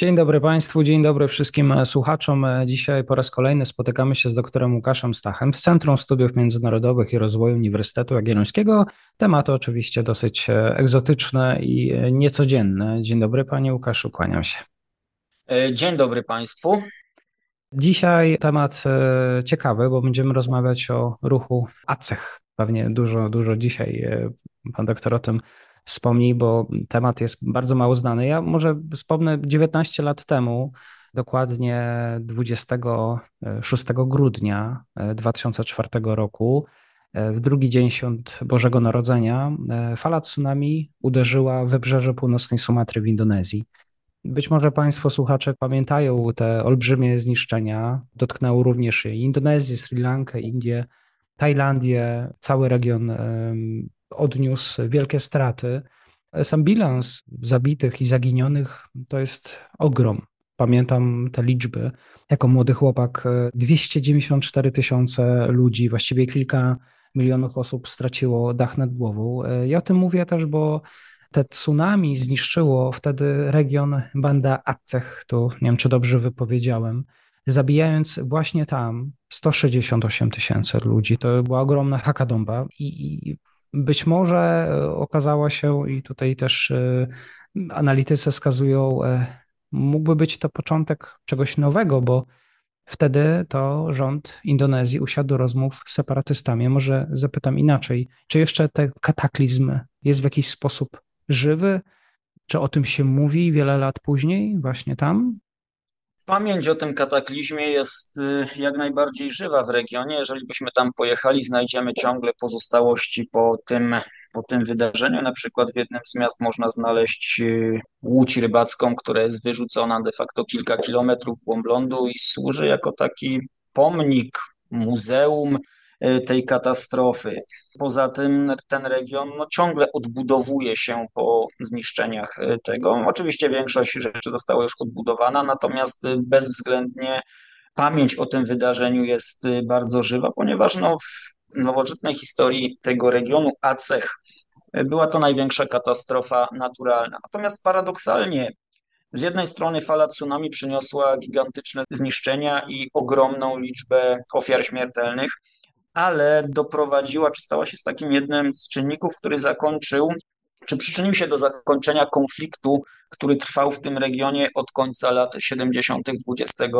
Dzień dobry Państwu, dzień dobry wszystkim słuchaczom. Dzisiaj po raz kolejny spotykamy się z doktorem Łukaszem Stachem z Centrum Studiów Międzynarodowych i Rozwoju Uniwersytetu Jagiellońskiego. Tematy oczywiście dosyć egzotyczne i niecodzienne. Dzień dobry Panie Łukaszu, kłaniam się. E, dzień dobry Państwu. Dzisiaj temat e, ciekawy, bo będziemy rozmawiać o ruchu ACEH. Pewnie dużo, dużo dzisiaj e, Pan doktor o tym wspomnij, bo temat jest bardzo mało znany. Ja może wspomnę 19 lat temu, dokładnie 26 grudnia 2004 e, roku, e, w drugi dzień świąt Bożego Narodzenia, e, fala tsunami uderzyła wybrzeże północnej Sumatry w Indonezji. Być może Państwo słuchacze pamiętają te olbrzymie zniszczenia. Dotknęło również Indonezję, Sri Lankę, Indię, Tajlandię, cały region odniósł wielkie straty. Sam bilans zabitych i zaginionych to jest ogrom. Pamiętam te liczby. Jako młody chłopak 294 tysiące ludzi, właściwie kilka milionów osób straciło dach nad głową. Ja o tym mówię też, bo te tsunami zniszczyło wtedy region Banda Aceh, tu nie wiem, czy dobrze wypowiedziałem, zabijając właśnie tam 168 tysięcy ludzi. To była ogromna hakadomba i, i być może e, okazała się, i tutaj też e, analitycy wskazują, e, mógłby być to początek czegoś nowego, bo wtedy to rząd Indonezji usiadł do rozmów z separatystami. Może zapytam inaczej, czy jeszcze ten kataklizm jest w jakiś sposób żywy? Czy o tym się mówi wiele lat później, właśnie tam? Pamięć o tym kataklizmie jest y, jak najbardziej żywa w regionie. Jeżeli byśmy tam pojechali, znajdziemy ciągle pozostałości po tym, po tym wydarzeniu. Na przykład w jednym z miast można znaleźć y, łódź rybacką, która jest wyrzucona de facto kilka kilometrów w głąb lądu i służy jako taki pomnik, muzeum tej katastrofy. Poza tym ten region no, ciągle odbudowuje się po zniszczeniach y, tego. Oczywiście większość rzeczy została już odbudowana, natomiast y, bezwzględnie pamięć o tym wydarzeniu jest bardzo żywa, ponieważ no, w nowożytnej historii tego regionu Aceh była to największa katastrofa naturalna. Natomiast paradoksalnie z jednej strony fala tsunami przyniosła gigantyczne zniszczenia i ogromną liczbę ofiar śmiertelnych, ale doprowadziła, czy stała się z takim jednym z czynników, który zakończył, czy przyczynił się do zakończenia konfliktu, który trwał w tym regionie od końca lat 70. XX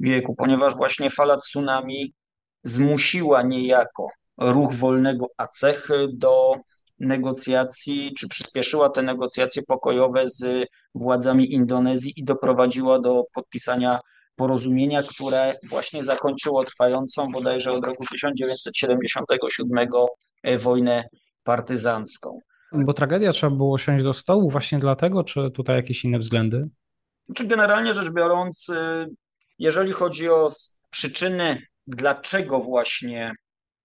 wieku, ponieważ właśnie fala tsunami zmusiła niejako ruch wolnego Aceh do negocjacji, czy przyspieszyła te negocjacje pokojowe z władzami Indonezji i doprowadziła do podpisania porozumienia, które właśnie zakończyło trwającą bodajże od roku 1977 e, wojnę partyzancką. Bo tragedia trzeba było siąść do stołu właśnie dlatego, czy tutaj jakieś inne względy? Czy generalnie rzecz biorąc, y, jeżeli chodzi o przyczyny, dlaczego właśnie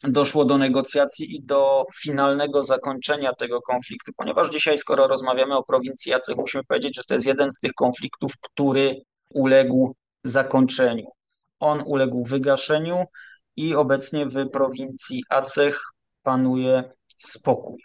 doszło do negocjacji i do finalnego zakończenia tego konfliktu, ponieważ dzisiaj, skoro rozmawiamy o prowincji Jacek, musimy powiedzieć, że to jest jeden z tych konfliktów, który uległ zakończeniu. On uległ wygaszeniu i obecnie w prowincji Aceh panuje spokój.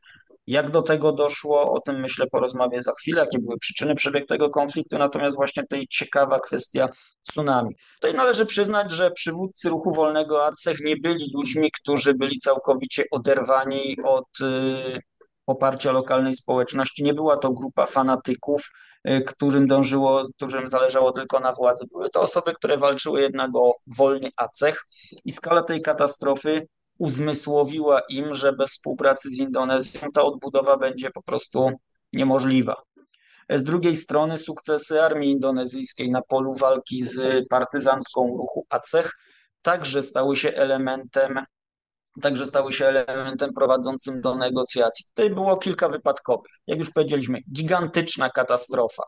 Jak do tego doszło, o tym myślę porozmawię za chwilę, jakie były przyczyny przebiegu tego konfliktu, natomiast właśnie tutaj ciekawa kwestia tsunami. Tutaj należy przyznać, że przywódcy ruchu wolnego Aceh nie byli ludźmi, którzy byli całkowicie oderwani od y, poparcia lokalnej społeczności. Nie była to grupa fanatyków, y, którym dążyło, którym zależało tylko na władzy. Były to osoby, które walczyły jednak o wolny Aceh i skala tej katastrofy uzmysłowiła im, że bez współpracy z Indonezją ta odbudowa będzie po prostu niemożliwa. Z drugiej strony sukcesy armii indonezyjskiej na polu walki z partyzantką ruchu Aceh także stały się elementem także stały się elementem prowadzącym do negocjacji. Tutaj było kilka wypadkowych. Jak już powiedzieliśmy, gigantyczna katastrofa,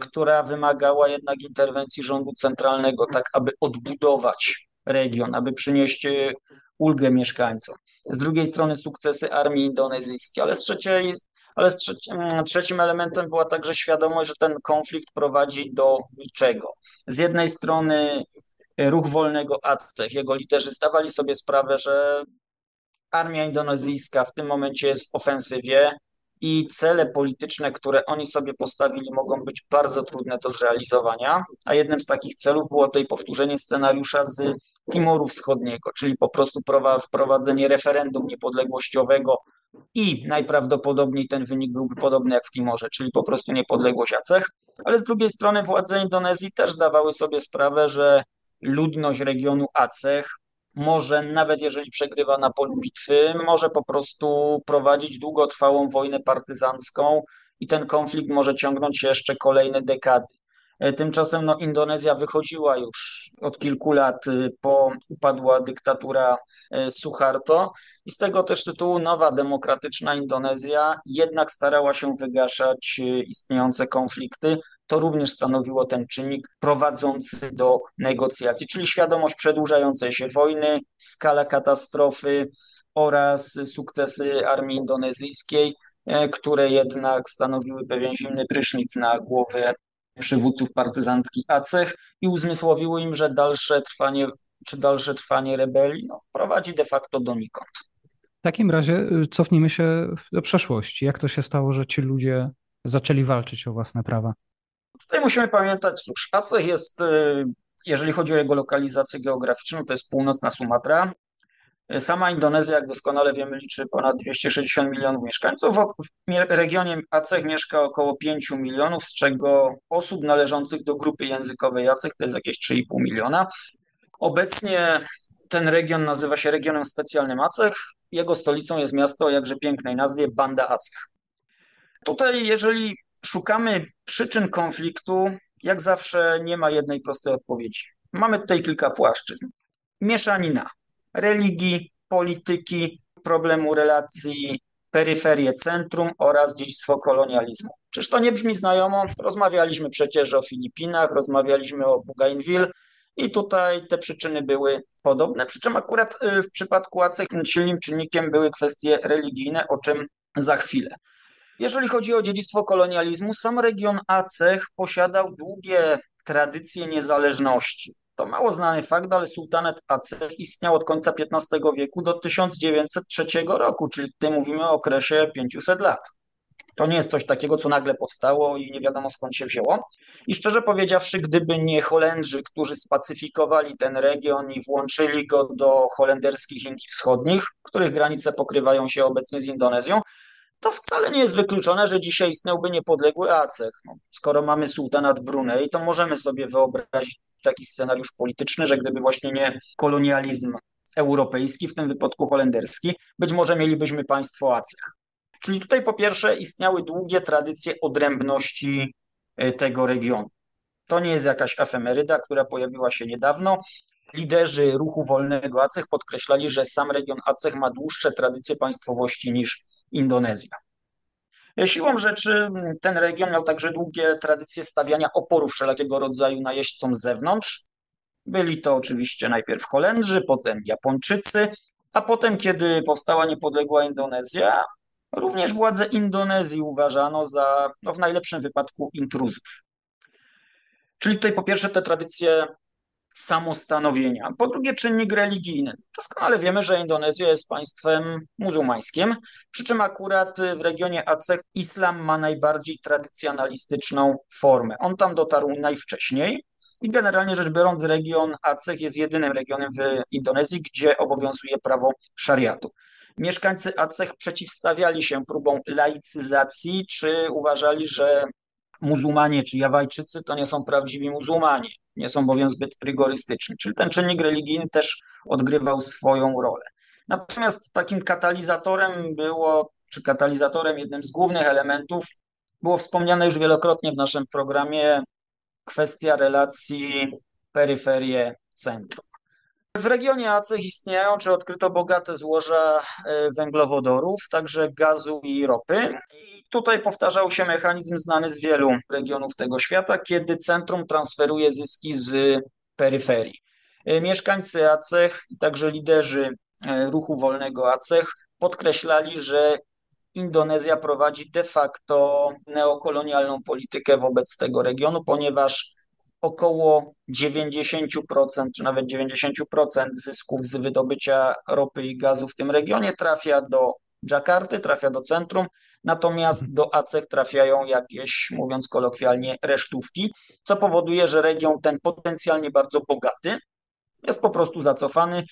która wymagała jednak interwencji rządu centralnego, tak aby odbudować region, aby przynieść e, ulgę mieszkańcom. Z drugiej strony sukcesy armii indonezyjskiej, ale z trzeciej ale z trzecim, mm, trzecim elementem była także świadomość, że ten konflikt prowadzi do niczego. Z jednej strony e, ruch wolnego Aceh, jego liderzy zdawali sobie sprawę, że armia indonezyjska w tym momencie jest w ofensywie i cele polityczne, które oni sobie postawili, mogą być bardzo trudne do zrealizowania. A jednym z takich celów było tutaj powtórzenie scenariusza z Timoru Wschodniego, czyli po prostu wprowadzenie referendum niepodległościowego i najprawdopodobniej ten wynik byłby podobny jak w Timorze, czyli po prostu niepodległość Aceh. Ale z drugiej strony władze Indonezji też zdawały sobie sprawę, że ludność regionu Aceh może, nawet jeżeli przegrywa na polu bitwy, może po prostu prowadzić długotrwałą wojnę partyzancką i ten konflikt może ciągnąć się jeszcze kolejne dekady. E, tymczasem no, Indonezja wychodziła już od kilku lat y, po upadła dyktatura e, Suharto i z tego też tytułu nowa demokratyczna Indonezja jednak starała się wygaszać y, istniejące konflikty. To również stanowiło ten czynnik prowadzący do negocjacji, czyli świadomość przedłużającej się wojny, skala katastrofy oraz sukcesy armii indonezyjskiej, e, które jednak stanowiły pewien zimny prysznic na głowę przywódców partyzantki Acech i uzmysłowiły im, że dalsze trwanie, czy dalsze trwanie rebelii no, prowadzi de facto donikąd. W takim razie y, cofnijmy się do przeszłości. Jak to się stało, że ci ludzie zaczęli walczyć o własne prawa? Tutaj musimy pamiętać, cóż, Aceh jest, y, jeżeli chodzi o jego lokalizację geograficzną, to jest północna Sumatra, Sama Indonezja, jak doskonale wiemy, liczy ponad 260 milionów mieszkańców. W regionie Aceh mieszka około 5 milionów, z czego osób należących do grupy językowej Aceh to jest jakieś 3,5 miliona. Obecnie ten region nazywa się regionem specjalnym Aceh. Jego stolicą jest miasto o jakże pięknej nazwie Banda Aceh. Tutaj, jeżeli szukamy przyczyn konfliktu, jak zawsze nie ma jednej prostej odpowiedzi. Mamy tutaj kilka płaszczyzn. Mieszanina religii, polityki, problemu relacji peryferie centrum oraz dziedzictwo kolonializmu. Czyż to nie brzmi znajomo? Rozmawialiśmy przecież o Filipinach, rozmawialiśmy o Bougainville i tutaj te przyczyny były podobne, przy czym akurat y, w przypadku Aceh silnym czynnikiem były kwestie religijne, o czym za chwilę. Jeżeli chodzi o dziedzictwo kolonializmu, sam region Aceh posiadał długie tradycje niezależności. To mało znany fakt, ale sułtanat Aceh istniał od końca XV wieku do 1903 roku, czyli tutaj mówimy o okresie 500 lat. To nie jest coś takiego, co nagle powstało i nie wiadomo skąd się wzięło. I szczerze powiedziawszy, gdyby nie Holendrzy, którzy spacyfikowali ten region i włączyli go do holenderskich Indii Wschodnich, których granice pokrywają się obecnie z Indonezją, to wcale nie jest wykluczone, że dzisiaj istniałby niepodległy Aceh. No, skoro mamy sułtanat Brunei, to możemy sobie wyobrazić taki scenariusz polityczny, że gdyby właśnie nie kolonializm europejski, w tym wypadku holenderski, być może mielibyśmy państwo Aceh. Czyli tutaj po pierwsze istniały długie tradycje odrębności e, tego regionu. To nie jest jakaś efemeryda, która pojawiła się niedawno. Liderzy ruchu wolnego Aceh podkreślali, że sam region Aceh ma dłuższe tradycje państwowości niż Indonezja. Siłą rzeczy ten region miał także długie tradycje stawiania oporu wszelkiego rodzaju najeźdźcom z zewnątrz. Byli to oczywiście najpierw Holendrzy, potem Japończycy, a potem, kiedy powstała niepodległa Indonezja, również władze Indonezji uważano za, no w najlepszym wypadku, intruzów. Czyli tutaj po pierwsze te tradycje samostanowienia. Po drugie, czynnik religijny. Doskonale wiemy, że Indonezja jest państwem muzułmańskim, przy czym akurat w regionie Aceh islam ma najbardziej tradycjonalistyczną formę. On tam dotarł najwcześniej. I generalnie rzecz biorąc, region Aceh jest jedynym regionem w Indonezji, gdzie obowiązuje prawo szariatu. Mieszkańcy Aceh przeciwstawiali się próbom laicyzacji, czy uważali, że muzułmanie czy Jawajczycy to nie są prawdziwi muzułmanie, nie są bowiem zbyt rygorystyczni. Czyli ten czynnik religijny też odgrywał swoją rolę. Natomiast takim katalizatorem było, czy katalizatorem, jednym z głównych elementów, było wspomniane już wielokrotnie w naszym programie kwestia relacji peryferie-centrum. W regionie Aceh istnieją, czy odkryto bogate złoża e, węglowodorów, także gazu i ropy. I tutaj powtarzał się mechanizm znany z wielu regionów tego świata, kiedy centrum transferuje zyski z peryferii. E, mieszkańcy Aceh, także liderzy e, ruchu wolnego Aceh podkreślali, że Indonezja prowadzi de facto neokolonialną politykę wobec tego regionu, ponieważ około 90% czy nawet 90% zysków z wydobycia ropy i gazu w tym regionie trafia do Dżakarty, trafia do centrum, natomiast do Aceh trafiają jakieś, mówiąc kolokwialnie, resztówki, co powoduje, że region ten potencjalnie bardzo bogaty jest po prostu zacofany.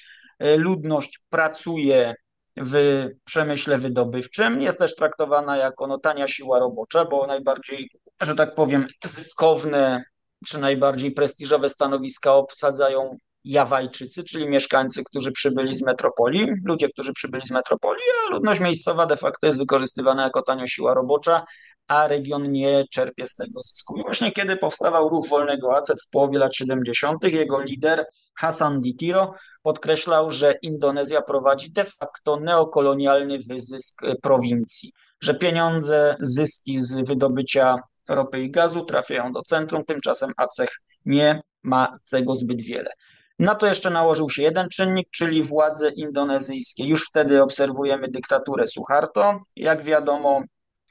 Ludność pracuje w przemyśle wydobywczym. Jest też traktowana jako no, tania siła robocza, bo najbardziej, że tak powiem, zyskowne czy najbardziej prestiżowe stanowiska obsadzają Jawajczycy, czyli mieszkańcy, którzy przybyli z metropolii, ludzie, którzy przybyli z metropolii, a ludność miejscowa de facto jest wykorzystywana jako tania siła robocza, a region nie czerpie z tego zysku. Właśnie kiedy powstawał ruch wolnego ACET w połowie lat 70., jego lider Hassan Ditiro podkreślał, że Indonezja prowadzi de facto neokolonialny wyzysk prowincji, że pieniądze, zyski z wydobycia ropy i gazu trafiają do centrum, tymczasem Aceh nie ma tego zbyt wiele. Na to jeszcze nałożył się jeden czynnik, czyli władze indonezyjskie. Już wtedy obserwujemy dyktaturę Suharto. Jak wiadomo,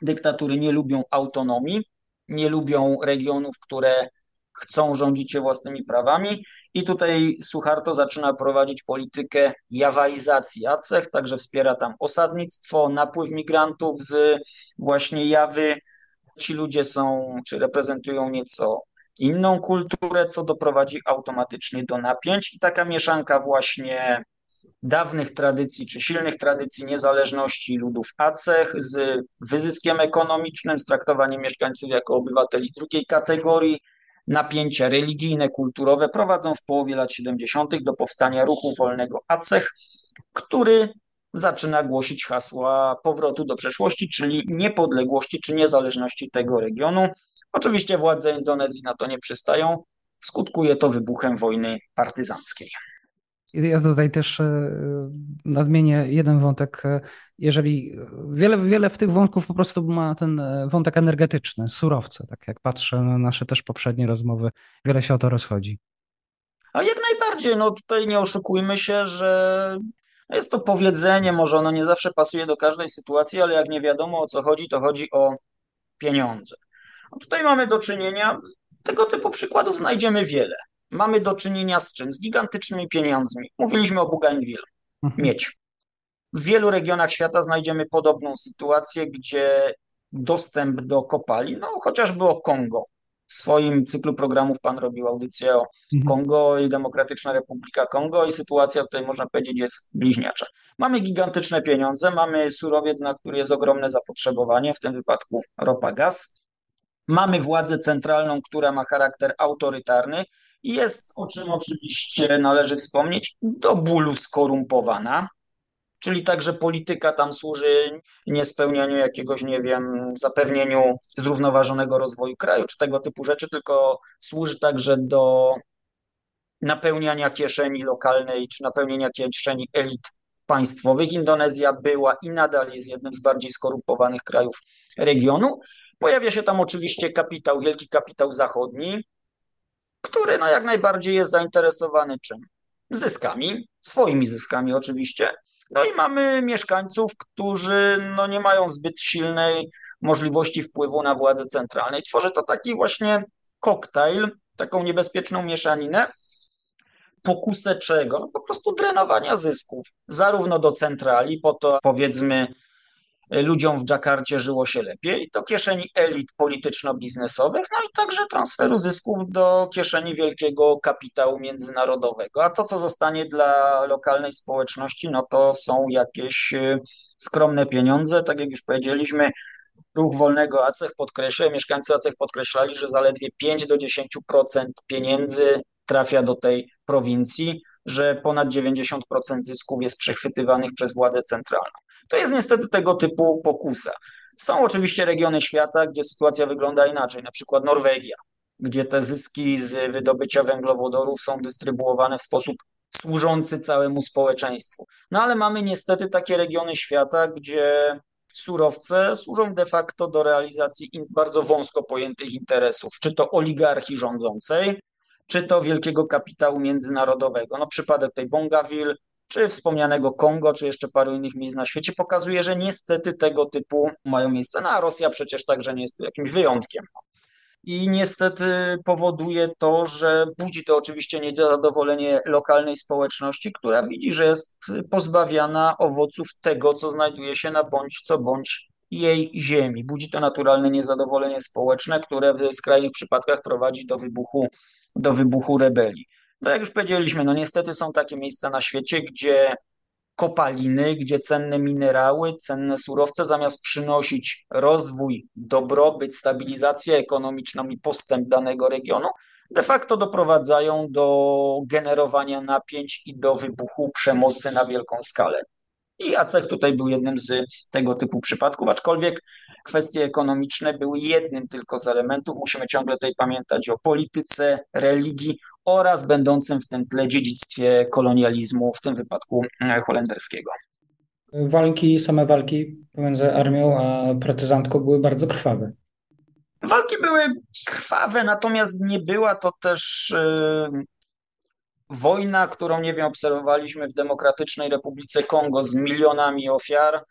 dyktatury nie lubią autonomii, nie lubią regionów, które chcą rządzić się własnymi prawami. I tutaj Suharto zaczyna prowadzić politykę jawaizacji Aceh, także wspiera tam osadnictwo, napływ migrantów z właśnie Jawy, ci ludzie są, czy reprezentują nieco inną kulturę, co doprowadzi automatycznie do napięć i taka mieszanka właśnie dawnych tradycji, czy silnych tradycji niezależności ludów Aceh z wyzyskiem ekonomicznym, z traktowaniem mieszkańców jako obywateli drugiej kategorii, napięcia religijne, kulturowe prowadzą w połowie lat 70. do powstania ruchu wolnego Aceh, który zaczyna głosić hasła powrotu do przeszłości, czyli niepodległości czy niezależności tego regionu. Oczywiście władze Indonezji na to nie przystają. Skutkuje to wybuchem wojny partyzanckiej. Ja tutaj też e, nadmienię jeden wątek. Jeżeli wiele, wiele w tych wątków po prostu ma ten e, wątek energetyczny, surowce, tak jak patrzę na nasze też poprzednie rozmowy, wiele się o to rozchodzi. A jak najbardziej, no tutaj nie oszukujmy się, że jest to powiedzenie, może ono nie zawsze pasuje do każdej sytuacji, ale jak nie wiadomo o co chodzi, to chodzi o pieniądze. No tutaj mamy do czynienia, tego typu przykładów znajdziemy wiele. Mamy do czynienia z czym? Z gigantycznymi pieniędzmi. Mówiliśmy o Bougainville, mhm. miedź. W wielu regionach świata znajdziemy podobną sytuację, gdzie dostęp do kopali, no chociażby o Kongo, w swoim cyklu programów pan robił audycję o mhm. Kongo i Demokratyczna Republika Kongo i sytuacja tutaj można powiedzieć jest bliźniacza. Mamy gigantyczne pieniądze, mamy surowiec, na który jest ogromne zapotrzebowanie, w tym wypadku ropa, gaz. Mamy władzę centralną, która ma charakter autorytarny i jest, o czym oczywiście należy wspomnieć, do bólu skorumpowana czyli także polityka tam służy niespełnianiu jakiegoś, nie wiem, zapewnieniu zrównoważonego rozwoju kraju, czy tego typu rzeczy, tylko służy także do napełniania kieszeni lokalnej, czy napełnienia kieszeni elit państwowych. Indonezja była i nadal jest jednym z bardziej skorumpowanych krajów regionu. Pojawia się tam oczywiście kapitał, wielki kapitał zachodni, który no jak najbardziej jest zainteresowany czym? Zyskami, swoimi zyskami oczywiście, no i mamy mieszkańców, którzy no, nie mają zbyt silnej możliwości wpływu na władze centralnej. Tworzy to taki właśnie koktajl, taką niebezpieczną mieszaninę, pokusę czego? No po prostu drenowania zysków, zarówno do centrali, po to powiedzmy ludziom w Dżakarcie żyło się lepiej, do kieszeni elit polityczno-biznesowych, no i także transferu zysków do kieszeni wielkiego kapitału międzynarodowego. A to, co zostanie dla lokalnej społeczności, no to są jakieś y, skromne pieniądze. Tak jak już powiedzieliśmy, ruch wolnego ACEH podkreśla, mieszkańcy ACEH podkreślali, że zaledwie 5 do 10% pieniędzy trafia do tej prowincji, że ponad 90% zysków jest przechwytywanych przez władzę centralną. To jest niestety tego typu pokusa. Są oczywiście regiony świata, gdzie sytuacja wygląda inaczej, na przykład Norwegia, gdzie te zyski z wydobycia węglowodorów są dystrybuowane w sposób służący całemu społeczeństwu. No ale mamy niestety takie regiony świata, gdzie surowce służą de facto do realizacji bardzo wąsko pojętych interesów, czy to oligarchii rządzącej, czy to wielkiego kapitału międzynarodowego. No przypadek tej Bongaville, czy wspomnianego Kongo, czy jeszcze paru innych miejsc na świecie pokazuje, że niestety tego typu mają miejsce. No a Rosja przecież także nie jest tu jakimś wyjątkiem. I niestety powoduje to, że budzi to oczywiście niezadowolenie lokalnej społeczności, która widzi, że jest pozbawiana owoców tego, co znajduje się na bądź co bądź jej ziemi. Budzi to naturalne niezadowolenie społeczne, które w skrajnych przypadkach prowadzi do wybuchu, do wybuchu rebelii. No jak już powiedzieliśmy, no niestety są takie miejsca na świecie, gdzie kopaliny, gdzie cenne minerały, cenne surowce, zamiast przynosić rozwój, dobrobyt, stabilizację ekonomiczną i postęp danego regionu, de facto doprowadzają do generowania napięć i do wybuchu przemocy na wielką skalę. I ACEH tutaj był jednym z tego typu przypadków, aczkolwiek kwestie ekonomiczne były jednym tylko z elementów. Musimy ciągle tutaj pamiętać o polityce, religii oraz będącym w tym tle dziedzictwie kolonializmu, w tym wypadku e, holenderskiego. Walki, same walki pomiędzy armią a partyzantką były bardzo krwawe. Walki były krwawe, natomiast nie była to też e, wojna, którą, nie wiem, obserwowaliśmy w Demokratycznej Republice Kongo z milionami ofiar,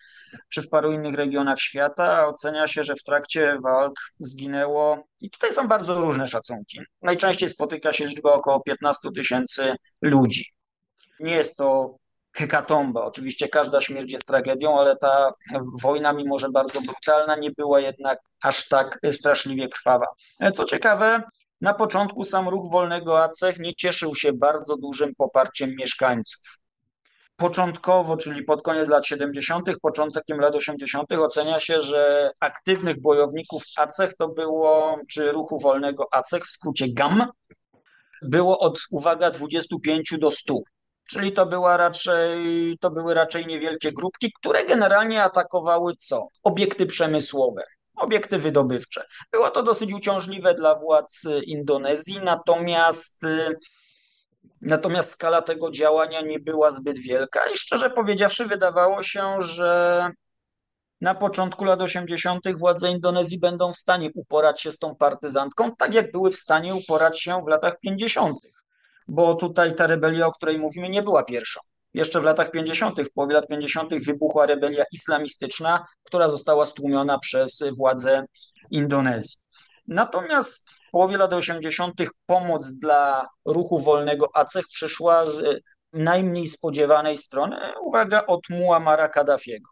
czy w paru innych regionach świata. Ocenia się, że w trakcie walk zginęło, i tutaj są bardzo różne szacunki. Najczęściej spotyka się liczba około 15 tysięcy ludzi. Nie jest to hekatomba. Oczywiście każda śmierć jest tragedią, ale ta wojna, mimo że bardzo brutalna, nie była jednak aż tak straszliwie krwawa. Co ciekawe, na początku sam ruch wolnego ACEH nie cieszył się bardzo dużym poparciem mieszkańców. Początkowo, czyli pod koniec lat 70., początkiem lat 80., ocenia się, że aktywnych bojowników ACEH to było, czy ruchu wolnego ACEH, w skrócie GAM, było od, uwaga, 25 do 100. Czyli to, była raczej, to były raczej niewielkie grupki, które generalnie atakowały co? Obiekty przemysłowe obiekty wydobywcze. Było to dosyć uciążliwe dla władz Indonezji, natomiast Natomiast skala tego działania nie była zbyt wielka i szczerze powiedziawszy, wydawało się, że na początku lat 80. władze Indonezji będą w stanie uporać się z tą partyzantką, tak jak były w stanie uporać się w latach 50., bo tutaj ta rebelia, o której mówimy, nie była pierwszą. Jeszcze w latach 50., w połowie lat 50. wybuchła rebelia islamistyczna, która została stłumiona przez władze Indonezji. Natomiast w połowie lat 80. pomoc dla ruchu wolnego ACEH przyszła z najmniej spodziewanej strony, uwaga, od Muammara Kaddafiego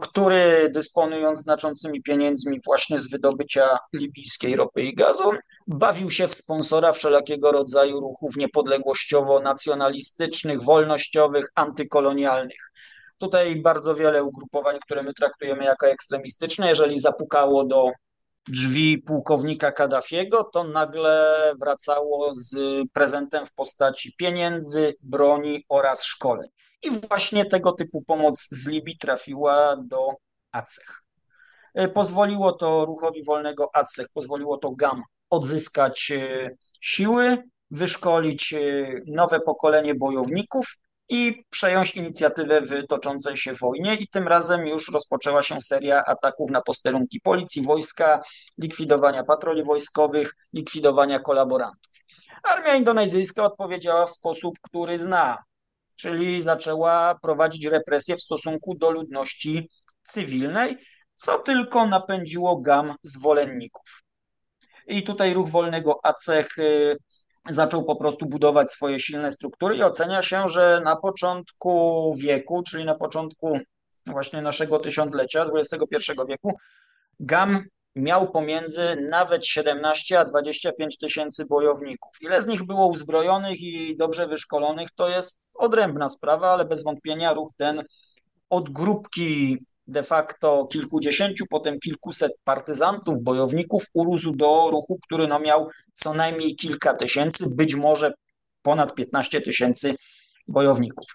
który dysponując znaczącymi pieniędzmi właśnie z wydobycia libijskiej ropy i gazu, bawił się w sponsora wszelakiego rodzaju ruchów niepodległościowo-nacjonalistycznych, wolnościowych, antykolonialnych. Tutaj bardzo wiele ugrupowań, które my traktujemy jako ekstremistyczne, jeżeli zapukało do drzwi pułkownika Kaddafiego, to nagle wracało z prezentem w postaci pieniędzy, broni oraz szkoleń. I właśnie tego typu pomoc z Libii trafiła do ACEH. E, pozwoliło to ruchowi wolnego ACEH, pozwoliło to GAM odzyskać e, siły, wyszkolić e, nowe pokolenie bojowników i przejąć inicjatywę w toczącej się wojnie. I tym razem już rozpoczęła się seria ataków na posterunki policji, wojska, likwidowania patroli wojskowych, likwidowania kolaborantów. Armia indonezyjska odpowiedziała w sposób, który zna czyli zaczęła prowadzić represje w stosunku do ludności cywilnej, co tylko napędziło gam zwolenników. I tutaj ruch wolnego ACEH y, zaczął po prostu budować swoje silne struktury i ocenia się, że na początku wieku, czyli na początku właśnie naszego tysiąclecia, XXI wieku, GAM miał pomiędzy nawet 17 a 25 tysięcy bojowników. Ile z nich było uzbrojonych i dobrze wyszkolonych, to jest odrębna sprawa, ale bez wątpienia ruch ten od grupki de facto kilkudziesięciu, potem kilkuset partyzantów, bojowników urósł do ruchu, który no miał co najmniej kilka tysięcy, być może ponad 15 tysięcy bojowników.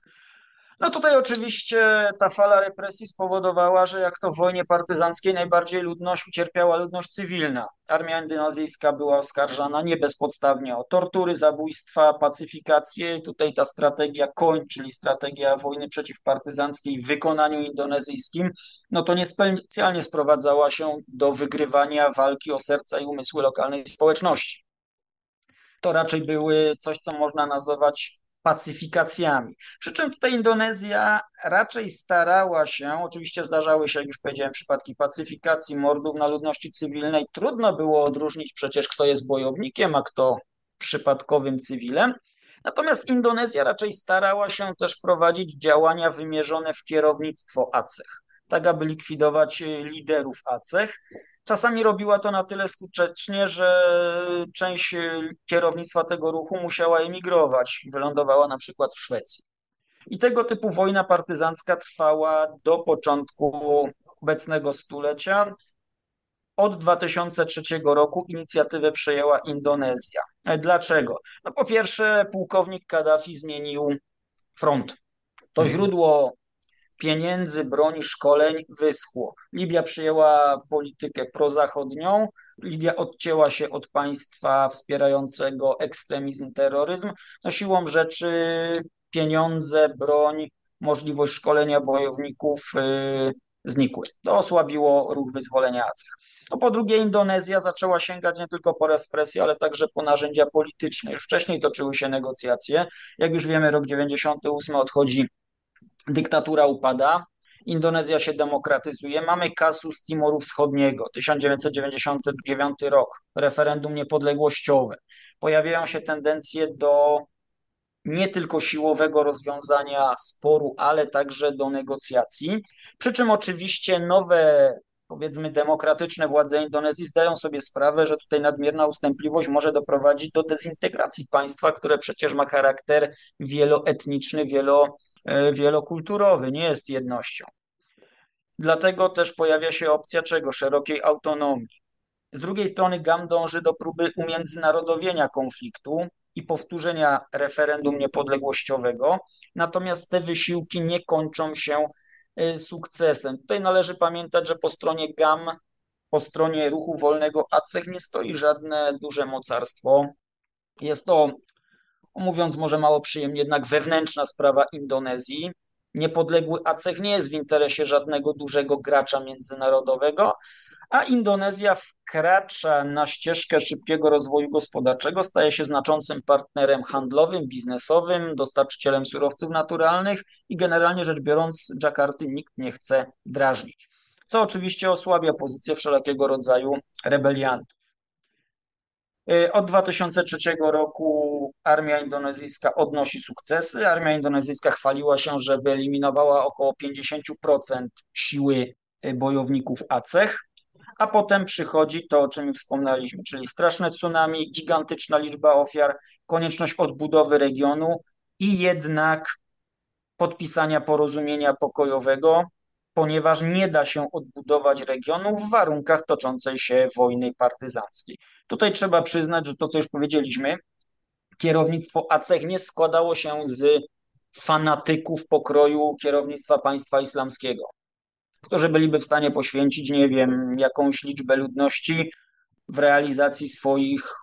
No tutaj oczywiście ta fala represji spowodowała, że jak to w wojnie partyzanckiej najbardziej ludność ucierpiała ludność cywilna. Armia indonezyjska była oskarżana nie bezpodstawnie o tortury, zabójstwa, pacyfikację. Tutaj ta strategia koń, czyli strategia wojny przeciwpartyzanckiej w wykonaniu indonezyjskim, no to niespecjalnie sprowadzała się do wygrywania walki o serca i umysły lokalnej społeczności. To raczej były coś, co można nazwać pacyfikacjami. Przy czym tutaj Indonezja raczej starała się, oczywiście zdarzały się, jak już powiedziałem, przypadki pacyfikacji, mordów na ludności cywilnej. Trudno było odróżnić przecież, kto jest bojownikiem, a kto przypadkowym cywilem. Natomiast Indonezja raczej starała się też prowadzić działania wymierzone w kierownictwo ACEH, tak aby likwidować liderów ACEH. Czasami robiła to na tyle skutecznie, że część kierownictwa tego ruchu musiała emigrować, wylądowała na przykład w Szwecji. I tego typu wojna partyzancka trwała do początku obecnego stulecia. Od 2003 roku inicjatywę przejęła Indonezja. Dlaczego? No po pierwsze, pułkownik Kaddafi zmienił front. To mhm. źródło pieniędzy, broni, szkoleń wyschło. Libia przyjęła politykę prozachodnią, Libia odcięła się od państwa wspierającego ekstremizm, terroryzm. No siłą rzeczy pieniądze, broń, możliwość szkolenia bojowników yy, znikły. To osłabiło ruch wyzwolenia ACEH. No po drugie, Indonezja zaczęła sięgać nie tylko po represje, ale także po narzędzia polityczne. Już wcześniej toczyły się negocjacje. Jak już wiemy, rok 98 odchodzi dyktatura upada, Indonezja się demokratyzuje. Mamy kasus Timoru Wschodniego, 1999 rok, referendum niepodległościowe. Pojawiają się tendencje do nie tylko siłowego rozwiązania sporu, ale także do negocjacji. Przy czym oczywiście nowe, powiedzmy, demokratyczne władze Indonezji zdają sobie sprawę, że tutaj nadmierna ustępliwość może doprowadzić do dezintegracji państwa, które przecież ma charakter wieloetniczny, wielo E, wielokulturowy, nie jest jednością. Dlatego też pojawia się opcja czego? Szerokiej autonomii. Z drugiej strony GAM dąży do próby umiędzynarodowienia konfliktu i powtórzenia referendum niepodległościowego, natomiast te wysiłki nie kończą się e, sukcesem. Tutaj należy pamiętać, że po stronie GAM, po stronie ruchu wolnego ACEH nie stoi żadne duże mocarstwo. Jest to mówiąc może mało przyjemnie, jednak wewnętrzna sprawa Indonezji. Niepodległy ACEH nie jest w interesie żadnego dużego gracza międzynarodowego, a Indonezja wkracza na ścieżkę szybkiego rozwoju gospodarczego, staje się znaczącym partnerem handlowym, biznesowym, dostarczycielem surowców naturalnych i generalnie rzecz biorąc Dżakarty nikt nie chce drażnić, co oczywiście osłabia pozycję wszelkiego rodzaju rebeliantów. Y, od 2003 roku armia indonezyjska odnosi sukcesy. Armia indonezyjska chwaliła się, że wyeliminowała około 50% siły y, bojowników ACEH, a potem przychodzi to, o czym wspomnieliśmy, czyli straszne tsunami, gigantyczna liczba ofiar, konieczność odbudowy regionu i jednak podpisania porozumienia pokojowego, ponieważ nie da się odbudować regionu w warunkach toczącej się wojny partyzanckiej. Tutaj trzeba przyznać, że to, co już powiedzieliśmy, kierownictwo ACEH nie składało się z fanatyków pokroju kierownictwa państwa islamskiego, którzy byliby w stanie poświęcić, nie wiem, jakąś liczbę ludności w realizacji swoich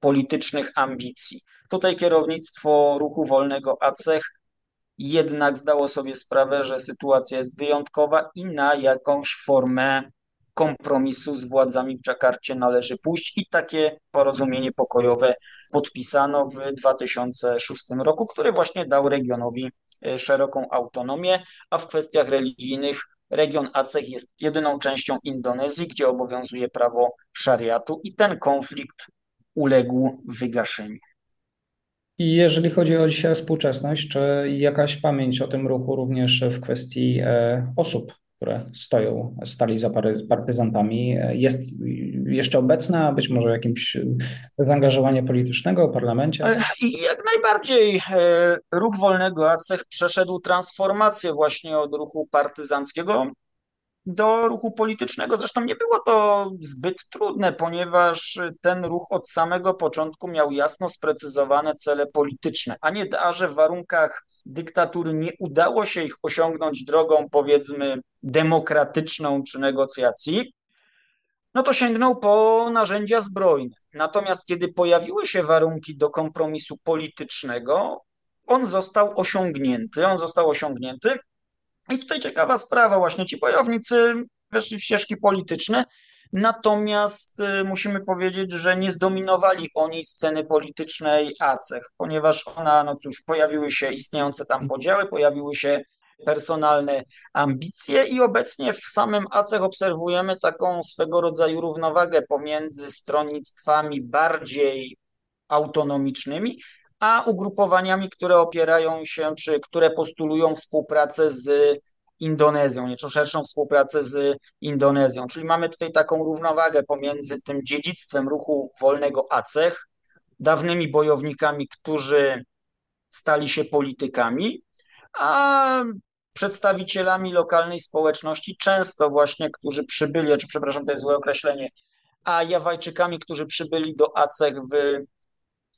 politycznych ambicji. Tutaj kierownictwo ruchu wolnego ACEH jednak zdało sobie sprawę, że sytuacja jest wyjątkowa i na jakąś formę kompromisu z władzami w Dżakarcie należy pójść. I takie porozumienie pokojowe podpisano w 2006 roku, który właśnie dał regionowi e, szeroką autonomię, a w kwestiach religijnych region Aceh jest jedyną częścią Indonezji, gdzie obowiązuje prawo szariatu. I ten konflikt uległ wygaszeniu. I jeżeli chodzi o dzisiaj współczesność, czy jakaś pamięć o tym ruchu również w kwestii e, osób, które stoją, stali za partyzantami, e, jest jeszcze obecna, być może jakimś zaangażowanie politycznego w parlamencie? E, jak najbardziej. Ruch Wolnego ACEH przeszedł transformację właśnie od ruchu partyzanckiego. do ruchu politycznego. Zresztą nie było to zbyt trudne, ponieważ ten ruch od samego początku miał jasno sprecyzowane cele polityczne, a nie da, że w warunkach dyktatury nie udało się ich osiągnąć drogą, powiedzmy, demokratyczną czy negocjacji, no to sięgnął po narzędzia zbrojne. Natomiast kiedy pojawiły się warunki do kompromisu politycznego, on został osiągnięty. On został osiągnięty. I tutaj ciekawa sprawa, właśnie ci bojownicy weszli w ścieżki polityczne, natomiast y, musimy powiedzieć, że nie zdominowali oni sceny politycznej ACEH, ponieważ ona, no cóż, pojawiły się istniejące tam podziały, pojawiły się personalne ambicje i obecnie w samym ACEH obserwujemy taką swego rodzaju równowagę pomiędzy stronnictwami bardziej autonomicznymi, a ugrupowaniami, które opierają się, czy które postulują współpracę z Indonezją, nieco szerszą współpracę z Indonezją. Czyli mamy tutaj taką równowagę pomiędzy tym dziedzictwem ruchu wolnego ACEH, dawnymi bojownikami, którzy stali się politykami, a przedstawicielami lokalnej społeczności, często właśnie, którzy przybyli, czy przepraszam, to jest złe określenie, a Jawajczykami, którzy przybyli do ACEH w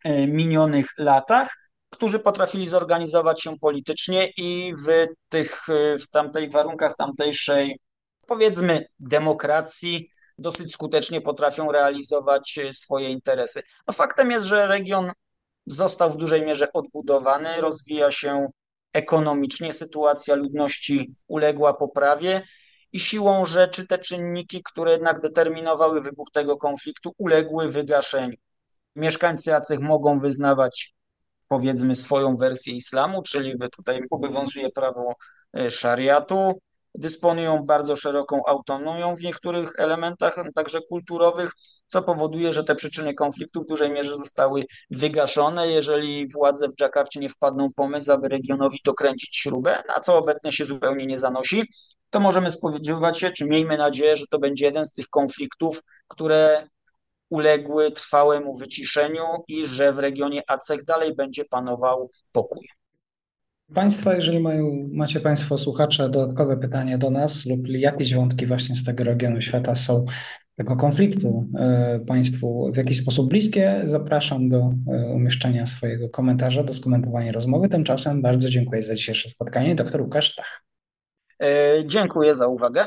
e, minionych latach, którzy potrafili zorganizować się politycznie i w tych, e, w tamtej warunkach tamtejszej, powiedzmy, demokracji dosyć skutecznie potrafią realizować e, swoje interesy. No faktem jest, że region został w dużej mierze odbudowany, rozwija się ekonomicznie sytuacja ludności uległa poprawie i siłą rzeczy te czynniki, które jednak determinowały wybuch tego konfliktu, uległy wygaszeniu. Mieszkańcy Acech mogą wyznawać powiedzmy swoją wersję islamu, czyli tutaj obowiązuje prawo e, szariatu, dysponują bardzo szeroką autonomią w niektórych elementach, także kulturowych, co powoduje, że te przyczyny konfliktu w dużej mierze zostały wygaszone, jeżeli władze w Dżakarcie nie wpadną pomysł, aby regionowi dokręcić śrubę, na co obecnie się zupełnie nie zanosi, to możemy spodziewać się, czy miejmy nadzieję, że to będzie jeden z tych konfliktów, które uległy trwałemu wyciszeniu i że w regionie Aceh dalej będzie panował pokój. Państwa, jeżeli mają, macie Państwo słuchacze dodatkowe pytania do nas lub jakieś wątki właśnie z tego regionu świata są tego konfliktu e, Państwu w jakiś sposób bliskie, zapraszam do e, umieszczenia swojego komentarza, do skomentowania rozmowy. Tymczasem bardzo dziękuję za dzisiejsze spotkanie. Doktor Łukasz Stach. E, dziękuję za uwagę.